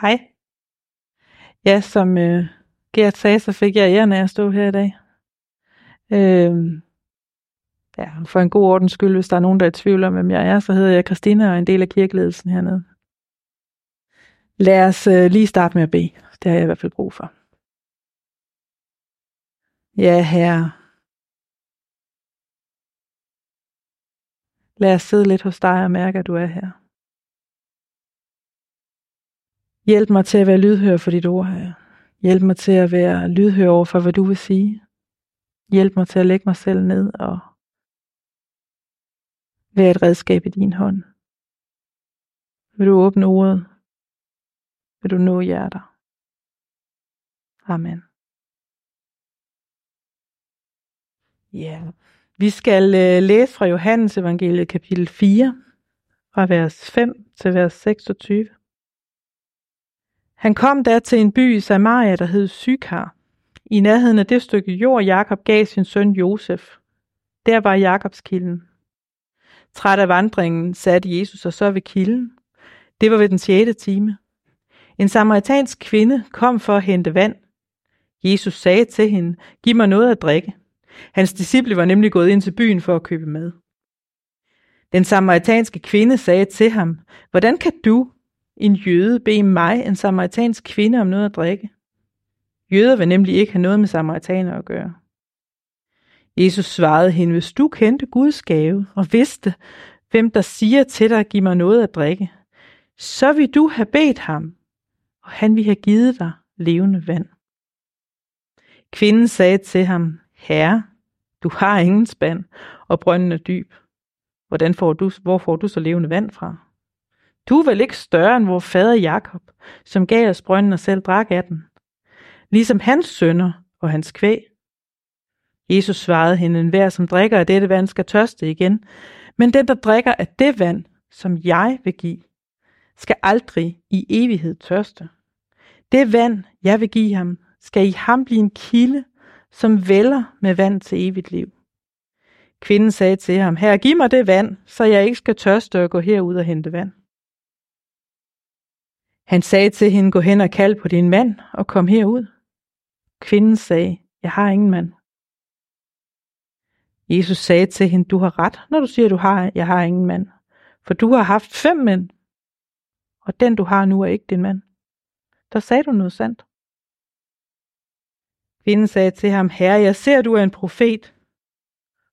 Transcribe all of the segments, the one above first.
Hej. Ja, som øh, Gert sagde, så fik jeg æren af at stå her i dag. Øh, ja, for en god ordens skyld, hvis der er nogen, der er i tvivl om, hvem jeg er, så hedder jeg Christina og er en del af kirkeledelsen hernede. Lad os øh, lige starte med at bede. Det har jeg i hvert fald brug for. Ja, herre. Lad os sidde lidt hos dig og mærke, at du er her. Hjælp mig til at være lydhør for dit ord, her. Hjælp mig til at være lydhør over for, hvad du vil sige. Hjælp mig til at lægge mig selv ned og være et redskab i din hånd. Vil du åbne ordet? Vil du nå hjerter? Amen. Ja, yeah. vi skal øh, læse fra Johannes evangeliet kapitel 4, fra vers 5 til vers 26. Han kom der til en by i Samaria, der hed Sykar. I nærheden af det stykke jord, Jakob gav sin søn Josef. Der var Jakobs kilden. Træt af vandringen satte Jesus sig så ved kilden. Det var ved den sjette time. En samaritansk kvinde kom for at hente vand. Jesus sagde til hende, giv mig noget at drikke. Hans disciple var nemlig gået ind til byen for at købe mad. Den samaritanske kvinde sagde til ham, hvordan kan du, en jøde bede mig, en samaritansk kvinde, om noget at drikke. Jøder vil nemlig ikke have noget med samaritaner at gøre. Jesus svarede hende, hvis du kendte Guds gave og vidste, hvem der siger til dig, giv mig noget at drikke, så vil du have bedt ham, og han vil have givet dig levende vand. Kvinden sagde til ham, Herre, du har ingen spand, og brønden er dyb. Hvordan får du, hvor får du så levende vand fra? Du er vel ikke større end vor fader Jakob, som gav os brønden og selv drak af den. Ligesom hans sønner og hans kvæg. Jesus svarede hende, en hver som drikker af dette vand skal tørste igen, men den der drikker af det vand, som jeg vil give, skal aldrig i evighed tørste. Det vand, jeg vil give ham, skal i ham blive en kilde, som vælger med vand til evigt liv. Kvinden sagde til ham, her giv mig det vand, så jeg ikke skal tørste og gå herud og hente vand. Han sagde til hende, gå hen og kald på din mand og kom herud. Kvinden sagde, jeg har ingen mand. Jesus sagde til hende, du har ret, når du siger, du har, jeg har ingen mand. For du har haft fem mænd, og den du har nu er ikke din mand. Der sagde du noget sandt. Kvinden sagde til ham, herre, jeg ser, du er en profet.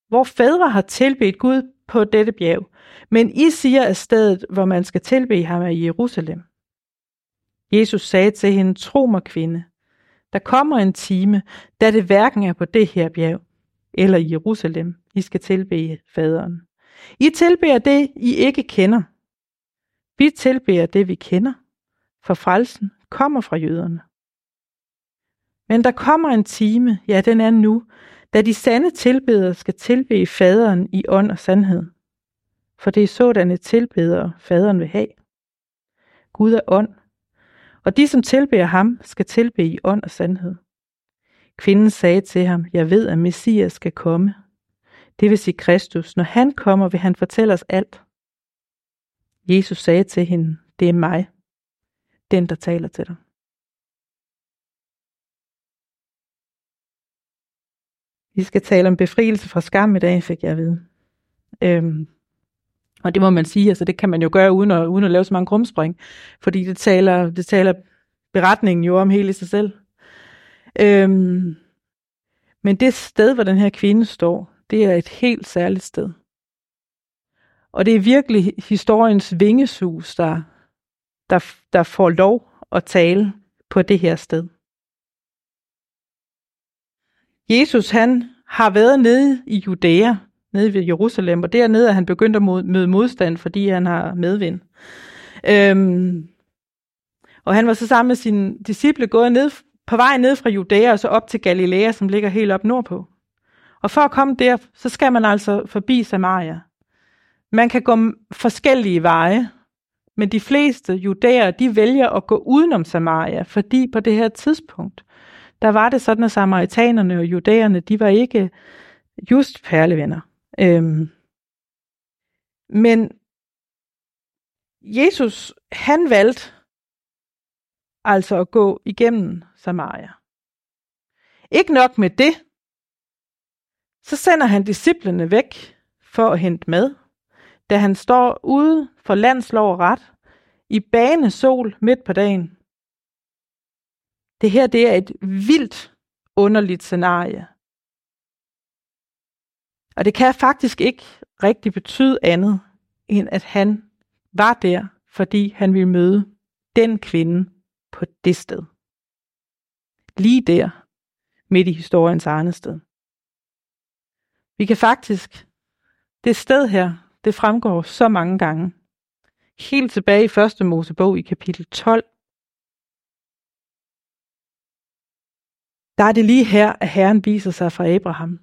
Hvor fædre har tilbedt Gud på dette bjerg, men I siger, at stedet, hvor man skal tilbe ham, er Jerusalem. Jesus sagde til hende, tro mig kvinde, der kommer en time, da det hverken er på det her bjerg eller i Jerusalem, I skal tilbede faderen. I tilbeder det, I ikke kender. Vi tilbeder det, vi kender, for frelsen kommer fra jøderne. Men der kommer en time, ja den er nu, da de sande tilbedere skal tilbede faderen i ånd og sandhed. For det er sådanne tilbedere, faderen vil have. Gud er ånd, og de, som tilbeder ham, skal tilbede i ånd og sandhed. Kvinden sagde til ham, jeg ved, at Messias skal komme. Det vil sige Kristus. Når han kommer, vil han fortælle os alt. Jesus sagde til hende, det er mig, den der taler til dig. Vi skal tale om befrielse fra skam i dag, fik jeg at vide. Øhm, og det må man sige, altså det kan man jo gøre uden at, uden at lave så mange krumspring, fordi det taler, det taler beretningen jo om hele i sig selv. Øhm, men det sted, hvor den her kvinde står, det er et helt særligt sted. Og det er virkelig historiens vingesus, der, der, der får lov at tale på det her sted. Jesus han har været nede i Judæa, nede ved Jerusalem, og dernede er han begyndt at møde modstand, fordi han har medvind. Øhm, og han var så sammen med sine disciple gået ned, på vej ned fra Judæa og så op til Galilea, som ligger helt op nordpå. Og for at komme der, så skal man altså forbi Samaria. Man kan gå forskellige veje, men de fleste judæer, de vælger at gå udenom Samaria, fordi på det her tidspunkt, der var det sådan, at samaritanerne og judæerne, de var ikke just perlevenner. Øhm, men Jesus, han valgte altså at gå igennem Samaria. Ikke nok med det, så sender han disciplene væk for at hente mad, da han står ude for landslov og ret i bane sol midt på dagen. Det her det er et vildt underligt scenarie. Og det kan faktisk ikke rigtig betyde andet, end at han var der, fordi han ville møde den kvinde på det sted. Lige der, midt i historiens arnested. Vi kan faktisk, det sted her, det fremgår så mange gange. Helt tilbage i første Mosebog i kapitel 12. Der er det lige her, at Herren viser sig fra Abraham.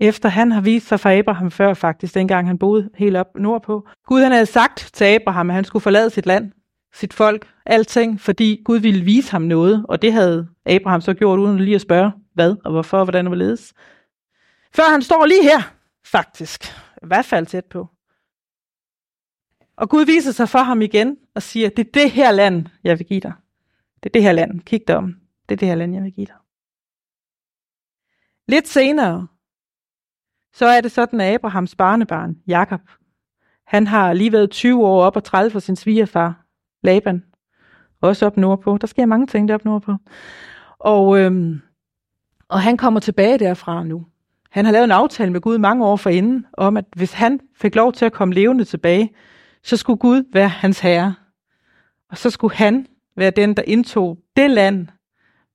Efter han har vist sig for Abraham før faktisk, dengang han boede helt op nordpå. Gud han havde sagt til Abraham, at han skulle forlade sit land, sit folk, alting, fordi Gud ville vise ham noget, og det havde Abraham så gjort, uden lige at spørge, hvad og hvorfor og hvordan det var ledes. Før han står lige her, faktisk. I hvert fald tæt på. Og Gud viser sig for ham igen og siger, det er det her land, jeg vil give dig. Det er det her land. Kig dig om. Det er det her land, jeg vil give dig. Lidt senere, så er det sådan, at Abrahams barnebarn, Jakob, han har lige været 20 år op og træde for sin svigerfar, Laban. Også op nordpå. Der sker mange ting deroppe nordpå. Og, øhm, og han kommer tilbage derfra nu. Han har lavet en aftale med Gud mange år forinden, om at hvis han fik lov til at komme levende tilbage, så skulle Gud være hans herre. Og så skulle han være den, der indtog det land.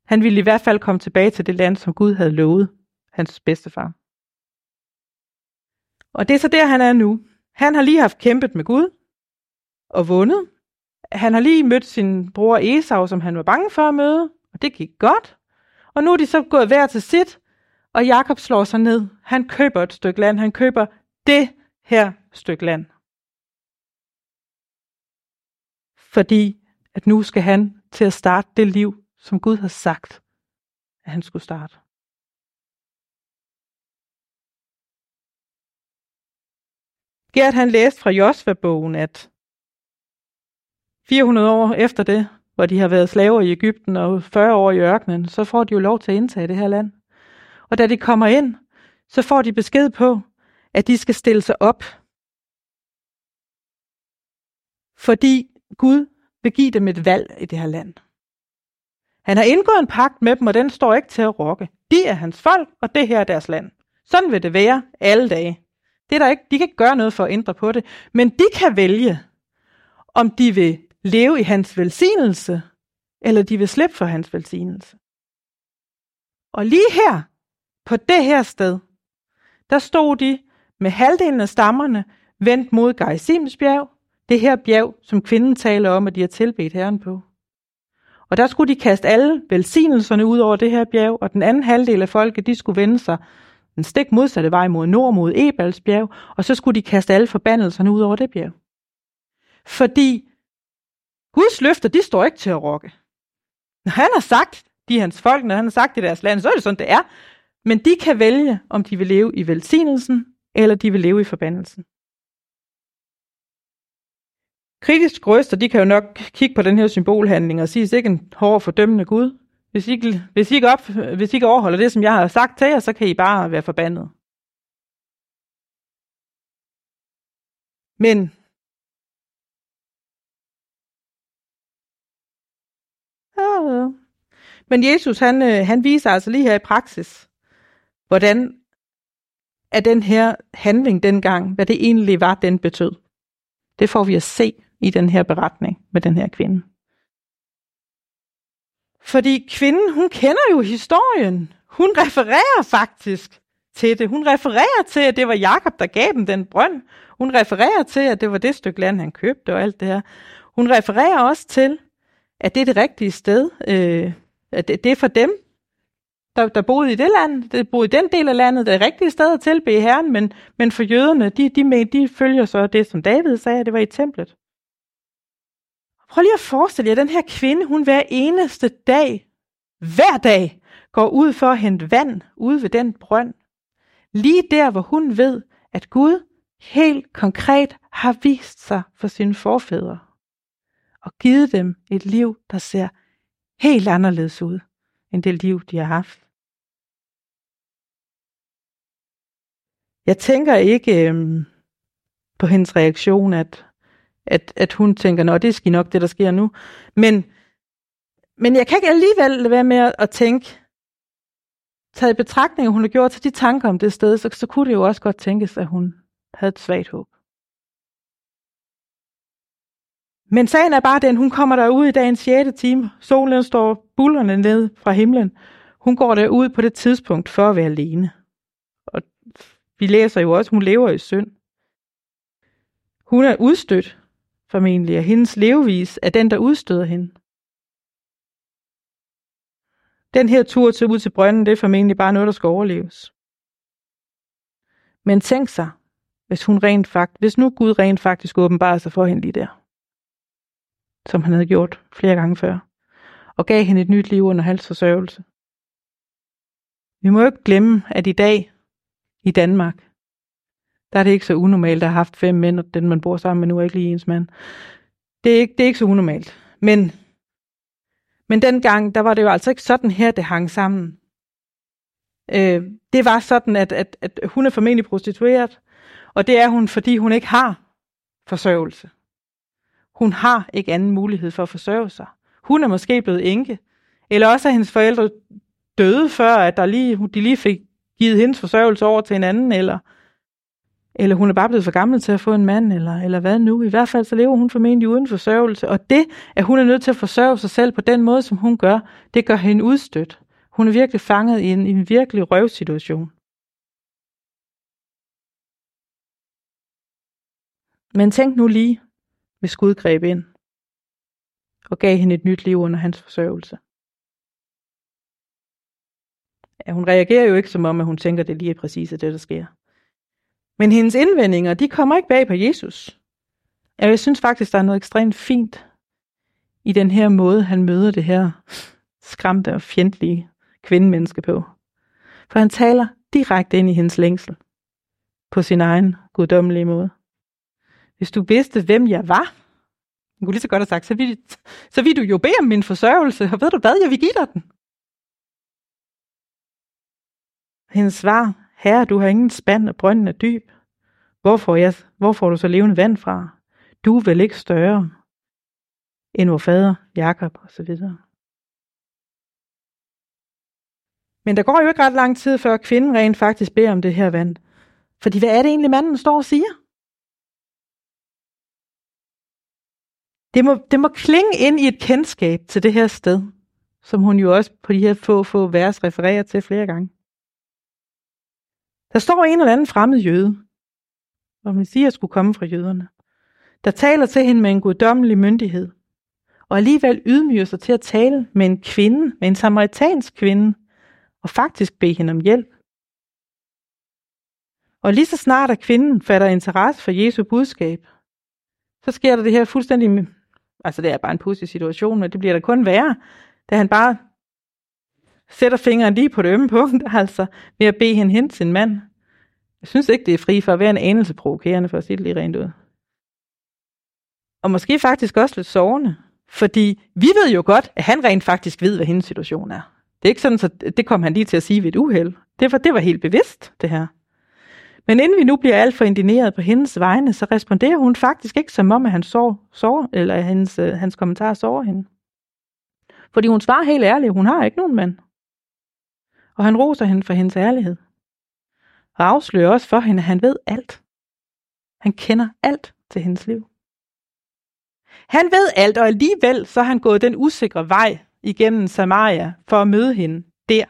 Han ville i hvert fald komme tilbage til det land, som Gud havde lovet hans bedstefar. Og det er så der, han er nu. Han har lige haft kæmpet med Gud og vundet. Han har lige mødt sin bror Esau, som han var bange for at møde, og det gik godt. Og nu er de så gået hver til sit, og Jakob slår sig ned. Han køber et stykke land. Han køber det her stykke land. Fordi at nu skal han til at starte det liv, som Gud har sagt, at han skulle starte. Gert han læste fra Josva-bogen, at 400 år efter det, hvor de har været slaver i Ægypten og 40 år i ørkenen, så får de jo lov til at indtage det her land. Og da de kommer ind, så får de besked på, at de skal stille sig op. Fordi Gud vil give dem et valg i det her land. Han har indgået en pagt med dem, og den står ikke til at rokke. De er hans folk, og det her er deres land. Sådan vil det være alle dage. Det er der ikke, de kan ikke gøre noget for at ændre på det, men de kan vælge, om de vil leve i hans velsignelse, eller de vil slippe for hans velsignelse. Og lige her, på det her sted, der stod de med halvdelen af stammerne vendt mod Gerizims bjerg, det her bjerg, som kvinden taler om, at de har tilbedt Herren på. Og der skulle de kaste alle velsignelserne ud over det her bjerg, og den anden halvdel af folket, de skulle vende sig den stik modsatte vej mod nord mod Ebals bjerg, og så skulle de kaste alle forbandelserne ud over det bjerg. Fordi Guds løfter, de står ikke til at rokke. Når han har sagt, de er hans folk, når han har sagt i deres land, så er det sådan, det er. Men de kan vælge, om de vil leve i velsignelsen, eller de vil leve i forbandelsen. Kritisk røster, de kan jo nok kigge på den her symbolhandling og sige, det ikke en hård fordømmende Gud. Hvis I, ikke, hvis, I ikke op, hvis I ikke overholder det, som jeg har sagt til jer, så kan I bare være forbandet. Men men Jesus, han, øh, han viser altså lige her i praksis, hvordan er den her handling dengang, hvad det egentlig var, den betød. Det får vi at se i den her beretning med den her kvinde. Fordi kvinden, hun kender jo historien. Hun refererer faktisk til det. Hun refererer til, at det var Jakob, der gav dem den brønd. Hun refererer til, at det var det stykke land, han købte og alt det her. Hun refererer også til, at det er det rigtige sted. Øh, at det, det er for dem, der, der boede i det land, der boede i den del af landet, det rigtige sted at tilbe Herren, men, men for jøderne, de, de, de følger så det, som David sagde, det var i templet. Prøv lige at forestille jer, den her kvinde, hun hver eneste dag, hver dag, går ud for at hente vand ude ved den brønd. Lige der, hvor hun ved, at Gud helt konkret har vist sig for sine forfædre og givet dem et liv, der ser helt anderledes ud, end det liv, de har haft. Jeg tænker ikke øhm, på hendes reaktion, at, at, at hun tænker, at det er nok det, der sker nu. Men, men jeg kan ikke alligevel lade være med at, tænke, taget i betragtning, at hun har gjort til de tanker om det sted, så, så kunne det jo også godt tænkes, at hun havde et svagt håb. Men sagen er bare den, hun kommer derud i dagens 6. time. Solen står bullerne ned fra himlen. Hun går derud på det tidspunkt for at være alene. Og vi læser jo også, hun lever i synd. Hun er udstødt, formentlig, og hendes levevis er den, der udstøder hende. Den her tur til ud til brønden, det er formentlig bare noget, der skal overleves. Men tænk sig, hvis hun rent fakt, hvis nu Gud rent faktisk åbenbarer sig for hende lige der, som han havde gjort flere gange før, og gav hende et nyt liv under hans forsørgelse. Vi må jo ikke glemme, at i dag i Danmark, der er det ikke så unormalt at have haft fem mænd, og den man bor sammen med nu er ikke lige ens mand. Det er ikke, det er ikke så unormalt. Men, men dengang, der var det jo altså ikke sådan her, det hang sammen. Øh, det var sådan, at, at, at hun er formentlig prostitueret, og det er hun, fordi hun ikke har forsørgelse. Hun har ikke anden mulighed for at forsørge sig. Hun er måske blevet enke, eller også er hendes forældre døde før, at der lige, de lige fik givet hendes forsørgelse over til en anden, eller, eller hun er bare blevet for gammel til at få en mand, eller, eller hvad nu. I hvert fald så lever hun formentlig uden forsørgelse, og det, at hun er nødt til at forsørge sig selv på den måde, som hun gør, det gør hende udstødt. Hun er virkelig fanget i en, i en virkelig røvsituation. Men tænk nu lige, hvis Gud greb ind og gav hende et nyt liv under hans forsørgelse. Ja, hun reagerer jo ikke som om, at hun tænker, at det lige er præcis det, der sker. Men hendes indvendinger, de kommer ikke bag på Jesus. Jeg synes faktisk, der er noget ekstremt fint i den her måde, han møder det her skræmte og fjendtlige kvindemenneske på. For han taler direkte ind i hendes længsel på sin egen guddommelige måde. Hvis du vidste, hvem jeg var, hun kunne lige så godt have sagt, så vil, så vil du jo bede om min forsørgelse, og ved du hvad, jeg vil give dig den. Hendes svar, herre, du har ingen spand, og brønden er dyb. Hvorfor, jeg, hvor får du så levende vand fra? Du er vel ikke større end vor fader, Jakob og så videre. Men der går jo ikke ret lang tid, før kvinden rent faktisk beder om det her vand. Fordi hvad er det egentlig, manden står og siger? Det må, det må klinge ind i et kendskab til det her sted, som hun jo også på de her få, få vers refererer til flere gange. Der står en eller anden fremmed jøde, og man siger, at skulle komme fra jøderne, der taler til hende med en guddommelig myndighed, og alligevel ydmyger sig til at tale med en kvinde, med en samaritansk kvinde, og faktisk bede hende om hjælp. Og lige så snart at kvinden fatter interesse for Jesu budskab, så sker der det her fuldstændig, altså det er bare en pudsig situation, men det bliver da kun værre, da han bare sætter fingeren lige på det ømme punkt, altså ved at bede hende hen til sin mand. Jeg synes ikke, det er fri for at være en anelse provokerende, for at sige det lige rent ud. Og måske faktisk også lidt sovende, fordi vi ved jo godt, at han rent faktisk ved, hvad hendes situation er. Det er ikke sådan, så det kom han lige til at sige ved et uheld. Det var, det var helt bevidst, det her. Men inden vi nu bliver alt for indineret på hendes vegne, så responderer hun faktisk ikke som om, at han sår, sår eller hans, øh, hans kommentar sover hende. Fordi hun svarer helt ærligt, hun har ikke nogen mand og han roser hende for hendes ærlighed. Og afslører også for hende, at han ved alt. Han kender alt til hendes liv. Han ved alt, og alligevel så er han gået den usikre vej igennem Samaria for at møde hende der.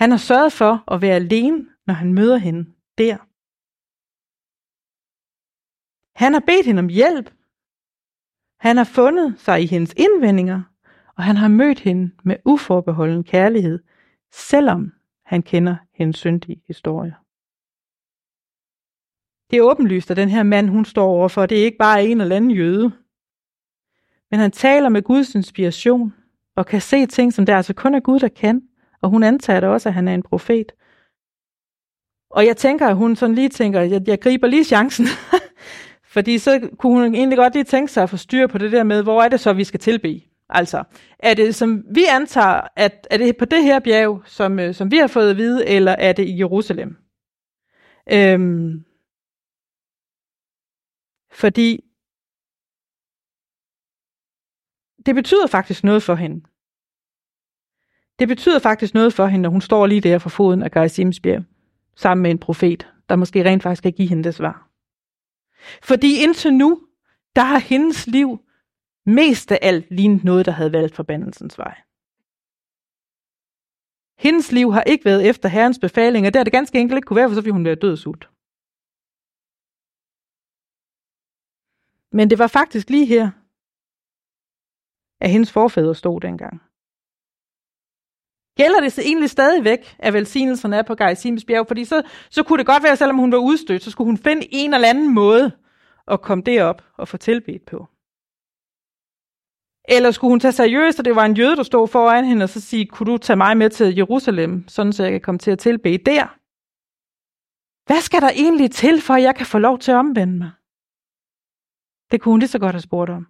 Han har sørget for at være alene, når han møder hende der. Han har bedt hende om hjælp. Han har fundet sig i hendes indvendinger og han har mødt hende med uforbeholden kærlighed, selvom han kender hendes syndige historie. Det er åbenlyst, at den her mand, hun står overfor, det er ikke bare en eller anden jøde. Men han taler med Guds inspiration, og kan se ting, som der altså kun er Gud, der kan. Og hun antager da også, at han er en profet. Og jeg tænker, at hun sådan lige tænker, at jeg, jeg griber lige chancen. Fordi så kunne hun egentlig godt lige tænke sig at få styr på det der med, hvor er det så, vi skal tilbe? Altså, er det, som vi antager, at er det på det her bjerg, som, øh, som vi har fået at vide, eller er det i Jerusalem? Øhm, fordi det betyder faktisk noget for hende. Det betyder faktisk noget for hende, når hun står lige der for foden af Gerizims bjerg, sammen med en profet, der måske rent faktisk kan give hende det svar. Fordi indtil nu, der har hendes liv mest af alt lignede noget, der havde valgt forbandelsens vej. Hendes liv har ikke været efter herrens befalinger. Det er det ganske enkelt ikke kunne være, for så ville hun være død sult. Men det var faktisk lige her, at hendes forfædre stod dengang. Gælder det så egentlig stadigvæk, at velsignelserne er på Geisims bjerg? Fordi så, så kunne det godt være, selvom hun var udstødt, så skulle hun finde en eller anden måde at komme derop og få tilbedt på. Eller skulle hun tage seriøst, at det var en jøde, der stod foran hende, og så sige, kunne du tage mig med til Jerusalem, sådan så jeg kan komme til at tilbede der? Hvad skal der egentlig til, for at jeg kan få lov til at omvende mig? Det kunne hun lige så godt have spurgt om.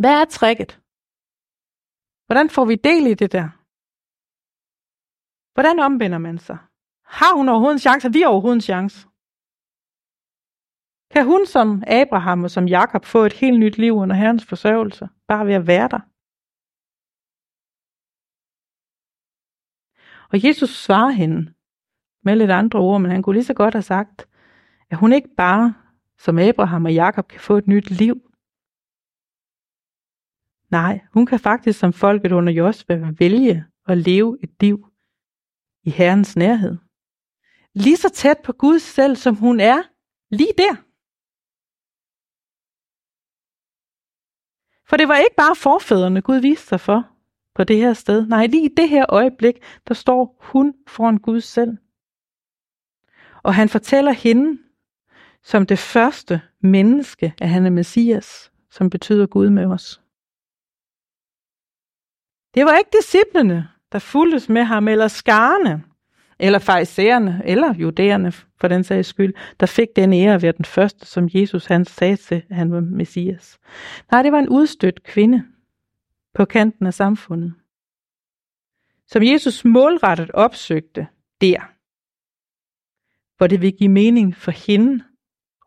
Hvad er tricket? Hvordan får vi del i det der? Hvordan omvender man sig? Har hun overhovedet en chance? Har vi overhovedet en chance? Kan hun som Abraham og som Jakob få et helt nyt liv under Herrens forsørgelse, bare ved at være der? Og Jesus svarer hende med lidt andre ord, men han kunne lige så godt have sagt, at hun ikke bare som Abraham og Jakob kan få et nyt liv. Nej, hun kan faktisk som folket under Josva vælge at leve et liv i Herrens nærhed. Lige så tæt på Gud selv, som hun er lige der. For det var ikke bare forfædrene, Gud viste sig for på det her sted. Nej, lige i det her øjeblik, der står hun foran Gud selv. Og han fortæller hende, som det første menneske, at han er Messias, som betyder Gud med os. Det var ikke disciplene, der fuldtes med ham, eller skarne, eller farisæerne, eller judæerne for den sags skyld, der fik den ære at være den første, som Jesus han sagde til, at han var Messias. Nej, det var en udstødt kvinde på kanten af samfundet, som Jesus målrettet opsøgte der, hvor det ville give mening for hende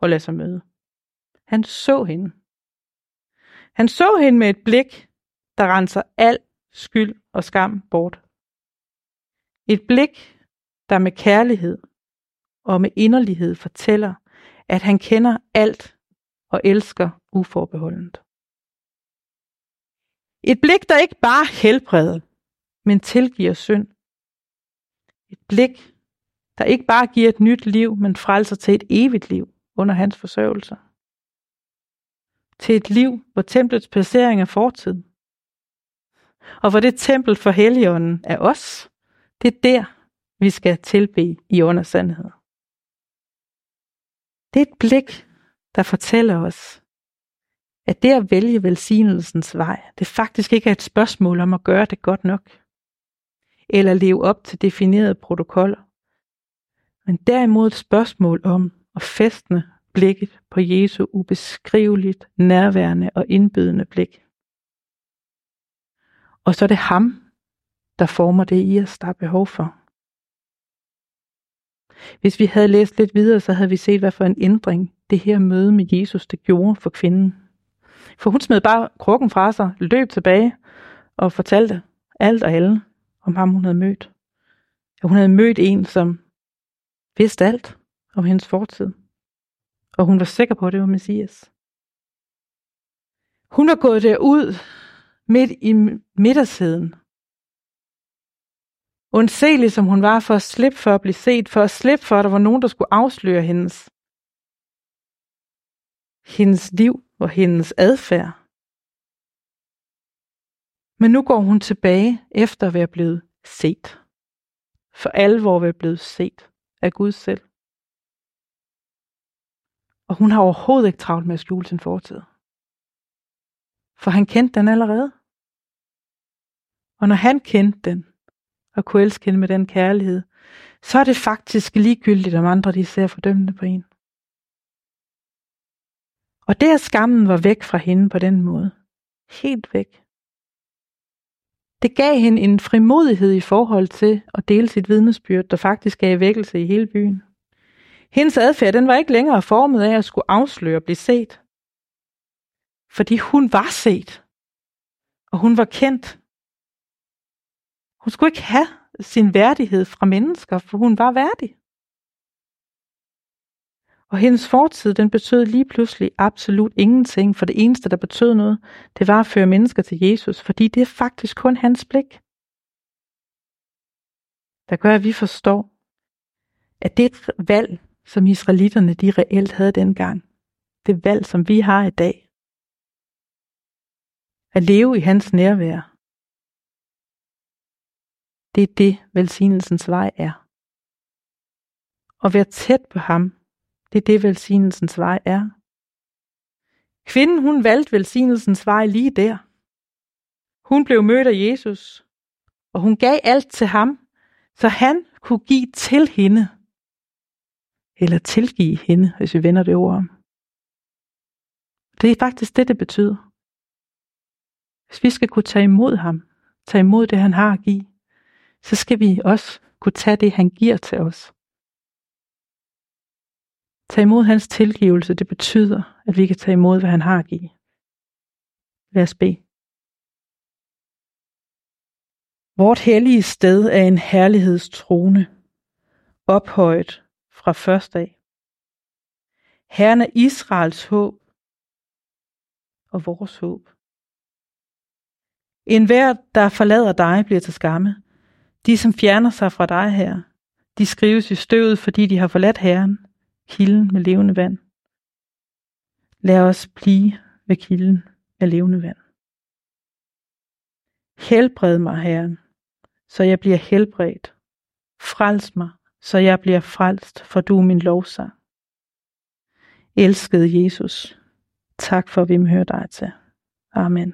at lade sig møde. Han så hende. Han så hende med et blik, der renser al skyld og skam bort. Et blik, der med kærlighed og med inderlighed fortæller, at han kender alt og elsker uforbeholdent. Et blik, der ikke bare helbreder, men tilgiver synd. Et blik, der ikke bare giver et nyt liv, men frelser til et evigt liv under hans forsørgelse. Til et liv, hvor templets placering er fortid. Og hvor det tempel for Helligånden er os. Det er der, vi skal tilbe i undersandhed. Det er et blik, der fortæller os, at det at vælge velsignelsens vej, det faktisk ikke er et spørgsmål om at gøre det godt nok, eller leve op til definerede protokoller, men derimod et spørgsmål om at festne blikket på Jesu ubeskriveligt, nærværende og indbydende blik. Og så er det ham, der former det i os, der er behov for. Hvis vi havde læst lidt videre, så havde vi set, hvad for en ændring det her møde med Jesus, det gjorde for kvinden. For hun smed bare krukken fra sig, løb tilbage og fortalte alt og alle om ham, hun havde mødt. At hun havde mødt en, som vidste alt om hendes fortid. Og hun var sikker på, at det var Messias. Hun var gået derud midt i middagsheden Undselig som hun var for at slippe for at blive set, for at slippe for, at der var nogen, der skulle afsløre hendes, hendes liv og hendes adfærd. Men nu går hun tilbage efter at være blevet set. For alvor være blevet set af Gud selv. Og hun har overhovedet ikke travlt med at skjule sin fortid. For han kendte den allerede. Og når han kendte den, og kunne elske hende med den kærlighed, så er det faktisk ligegyldigt, om andre de ser fordømmende på en. Og det, at skammen var væk fra hende på den måde, helt væk, det gav hende en frimodighed i forhold til at dele sit vidnesbyrd, der faktisk gav vækkelse i hele byen. Hendes adfærd, den var ikke længere formet af at skulle afsløre og blive set. Fordi hun var set. Og hun var kendt. Hun skulle ikke have sin værdighed fra mennesker, for hun var værdig. Og hendes fortid, den betød lige pludselig absolut ingenting, for det eneste, der betød noget, det var at føre mennesker til Jesus, fordi det er faktisk kun hans blik. Der gør, at vi forstår, at det valg, som israelitterne de reelt havde dengang. Det valg, som vi har i dag. At leve i hans nærvær. Det er det, velsignelsens vej er. At være tæt på ham, det er det, velsignelsens vej er. Kvinden, hun valgte velsignelsens vej lige der. Hun blev mødt af Jesus, og hun gav alt til ham, så han kunne give til hende. Eller tilgive hende, hvis vi vender det ord om. Det er faktisk det, det betyder. Hvis vi skal kunne tage imod ham, tage imod det, han har at give, så skal vi også kunne tage det, han giver til os. Tag imod hans tilgivelse, det betyder, at vi kan tage imod, hvad han har at give. Lad os bede. Vort hellige sted er en herlighedstrone, ophøjet fra første dag. Herren er Israels håb og vores håb. En hver, der forlader dig, bliver til skamme. De, som fjerner sig fra dig her, de skrives i støvet, fordi de har forladt Herren kilden med levende vand. Lad os blive ved kilden af levende vand. Helbred mig, Herren, så jeg bliver helbredt. Frels mig, så jeg bliver frelst, for du er min lovsang. Elskede Jesus, tak for at vi hører dig til. Amen.